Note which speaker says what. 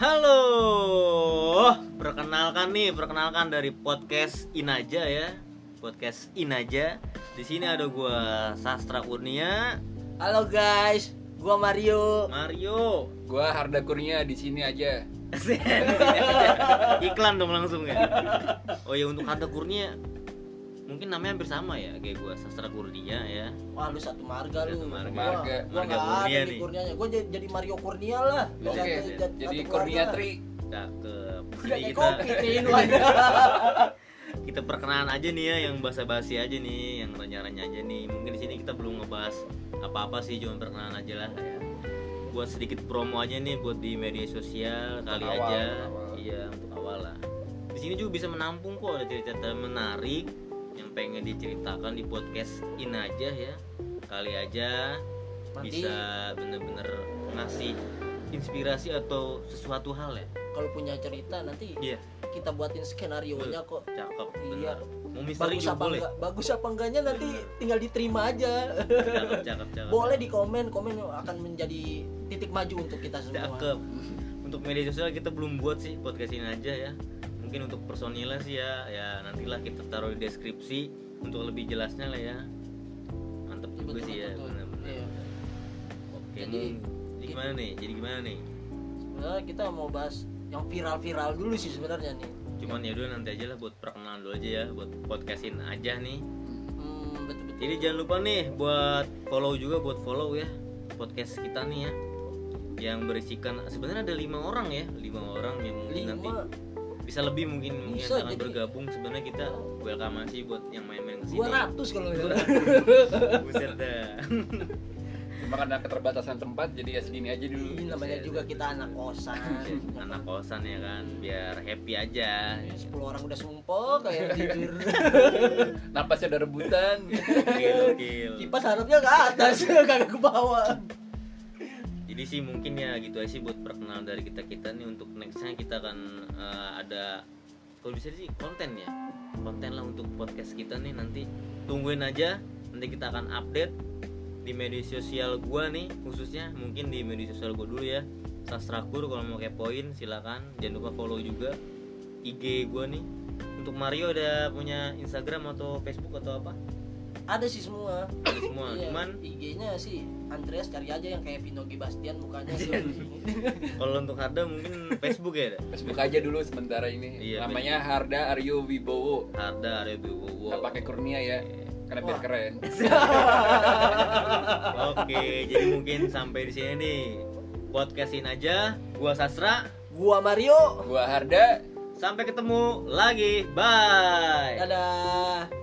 Speaker 1: Halo, perkenalkan nih, perkenalkan dari podcast Inaja ya, podcast Inaja. Di sini ada gua Sastra Kurnia,
Speaker 2: Halo guys, gua Mario.
Speaker 1: Mario.
Speaker 3: Gua Harda Kurnia di sini aja.
Speaker 1: Di sini aja. Iklan dong langsung ya. Oh ya untuk Harda Kurnia, mungkin namanya hampir sama ya kayak gua Sastra Kurnia ya.
Speaker 2: Wah lu satu marga lu.
Speaker 1: Satu marga.
Speaker 2: Gua,
Speaker 3: Marga.
Speaker 2: gua
Speaker 1: Marga
Speaker 2: nggak
Speaker 1: Kurnia nih.
Speaker 2: Kurnianya. Gua jadi, jadi Mario Kurnia lah.
Speaker 3: Oke,
Speaker 2: satu
Speaker 3: jadi
Speaker 2: keluarga.
Speaker 3: Kurnia Tri.
Speaker 1: Cakep.
Speaker 2: Udah
Speaker 1: Jadi kita kita perkenalan aja nih ya yang basa-basi aja nih yang renyah-renyah aja nih mungkin di sini kita belum ngebahas apa-apa sih cuma perkenalan aja lah ya buat sedikit promo aja nih buat di media sosial kali
Speaker 3: awal,
Speaker 1: aja
Speaker 3: awal.
Speaker 1: iya untuk awal lah di sini juga bisa menampung kok ada cerita-cerita menarik yang pengen diceritakan di podcast in aja ya kali aja
Speaker 2: Nanti-
Speaker 1: bisa bener-bener ngasih inspirasi atau sesuatu hal ya
Speaker 2: Kalau punya cerita nanti
Speaker 1: iya
Speaker 2: kita buatin skenario nya kok.
Speaker 1: cakep
Speaker 2: Iya.
Speaker 1: mau misteri
Speaker 2: Bagus
Speaker 1: juga
Speaker 2: apa
Speaker 1: boleh
Speaker 2: enggak? Bagus apa enggaknya nanti tinggal diterima aja.
Speaker 1: cakep cakep cakep
Speaker 2: Boleh di komen, komen akan menjadi titik maju untuk kita semua.
Speaker 1: cakep untuk media sosial kita belum buat sih podcast ini aja ya mungkin untuk personilnya sih ya ya nantilah kita taruh di deskripsi untuk lebih jelasnya lah ya mantep juga
Speaker 2: Betul,
Speaker 1: sih ya
Speaker 2: betul.
Speaker 1: benar-benar
Speaker 2: Iya.
Speaker 1: oke
Speaker 2: Jadi-
Speaker 1: jadi gimana nih jadi gimana nih
Speaker 2: Sebenarnya kita mau bahas yang viral-viral dulu sih sebenarnya nih.
Speaker 1: cuman ya udah nanti aja lah buat perkenalan dulu aja ya buat podcastin aja nih
Speaker 2: Hmm, betul-betul.
Speaker 1: jadi jangan lupa nih buat follow juga buat follow ya podcast kita nih ya yang berisikan sebenarnya ada lima orang ya lima orang yang mungkin nanti
Speaker 2: Lima,
Speaker 1: bisa lebih mungkin mungkin
Speaker 2: Bisa,
Speaker 1: akan
Speaker 2: jadi-
Speaker 1: bergabung sebenarnya kita welcome sih buat yang main-main ke sini
Speaker 2: 200 kalau salah.
Speaker 1: buset dah
Speaker 3: Cuma karena keterbatasan tempat jadi ya segini aja dulu.
Speaker 2: Ini namanya juga kita anak kosan.
Speaker 1: anak kosan ya kan biar happy aja
Speaker 2: 10 orang udah sumpah kayak tidur.
Speaker 3: Napasnya udah rebutan.
Speaker 1: gokil
Speaker 2: Kipas harapnya ke atas, kagak ke bawah.
Speaker 1: Jadi sih mungkin ya gitu aja sih buat perkenalan dari kita kita nih untuk nextnya kita akan eh, ada kalau bisa sih konten ya konten lah untuk podcast kita nih. Nanti tungguin aja nanti kita akan update di media sosial gua nih khususnya mungkin di media sosial gua dulu ya Sastrakur kalau mau kepoin silakan. Jangan lupa follow juga IG gua nih. Untuk Mario ada punya Instagram atau Facebook atau apa
Speaker 2: Ada sih semua.
Speaker 1: ada semua
Speaker 2: Iya,
Speaker 1: cuman
Speaker 2: IG-nya sih Andreas cari aja yang kayak Vino G. Bastian mukanya sih.
Speaker 1: kalau untuk Harda mungkin Facebook ya
Speaker 3: Facebook aja dulu sementara ini.
Speaker 1: Iya,
Speaker 3: Namanya Harda Aryo Wibowo.
Speaker 1: Harda ada Wibowo
Speaker 3: Nggak pakai Kurnia ya. Karena biar keren.
Speaker 1: Oke, jadi mungkin sampai di sini nih podcastin aja. Gua Sastra.
Speaker 2: Gua Mario.
Speaker 3: Gua Harda.
Speaker 1: Sampai ketemu lagi. Bye.
Speaker 2: Dadah.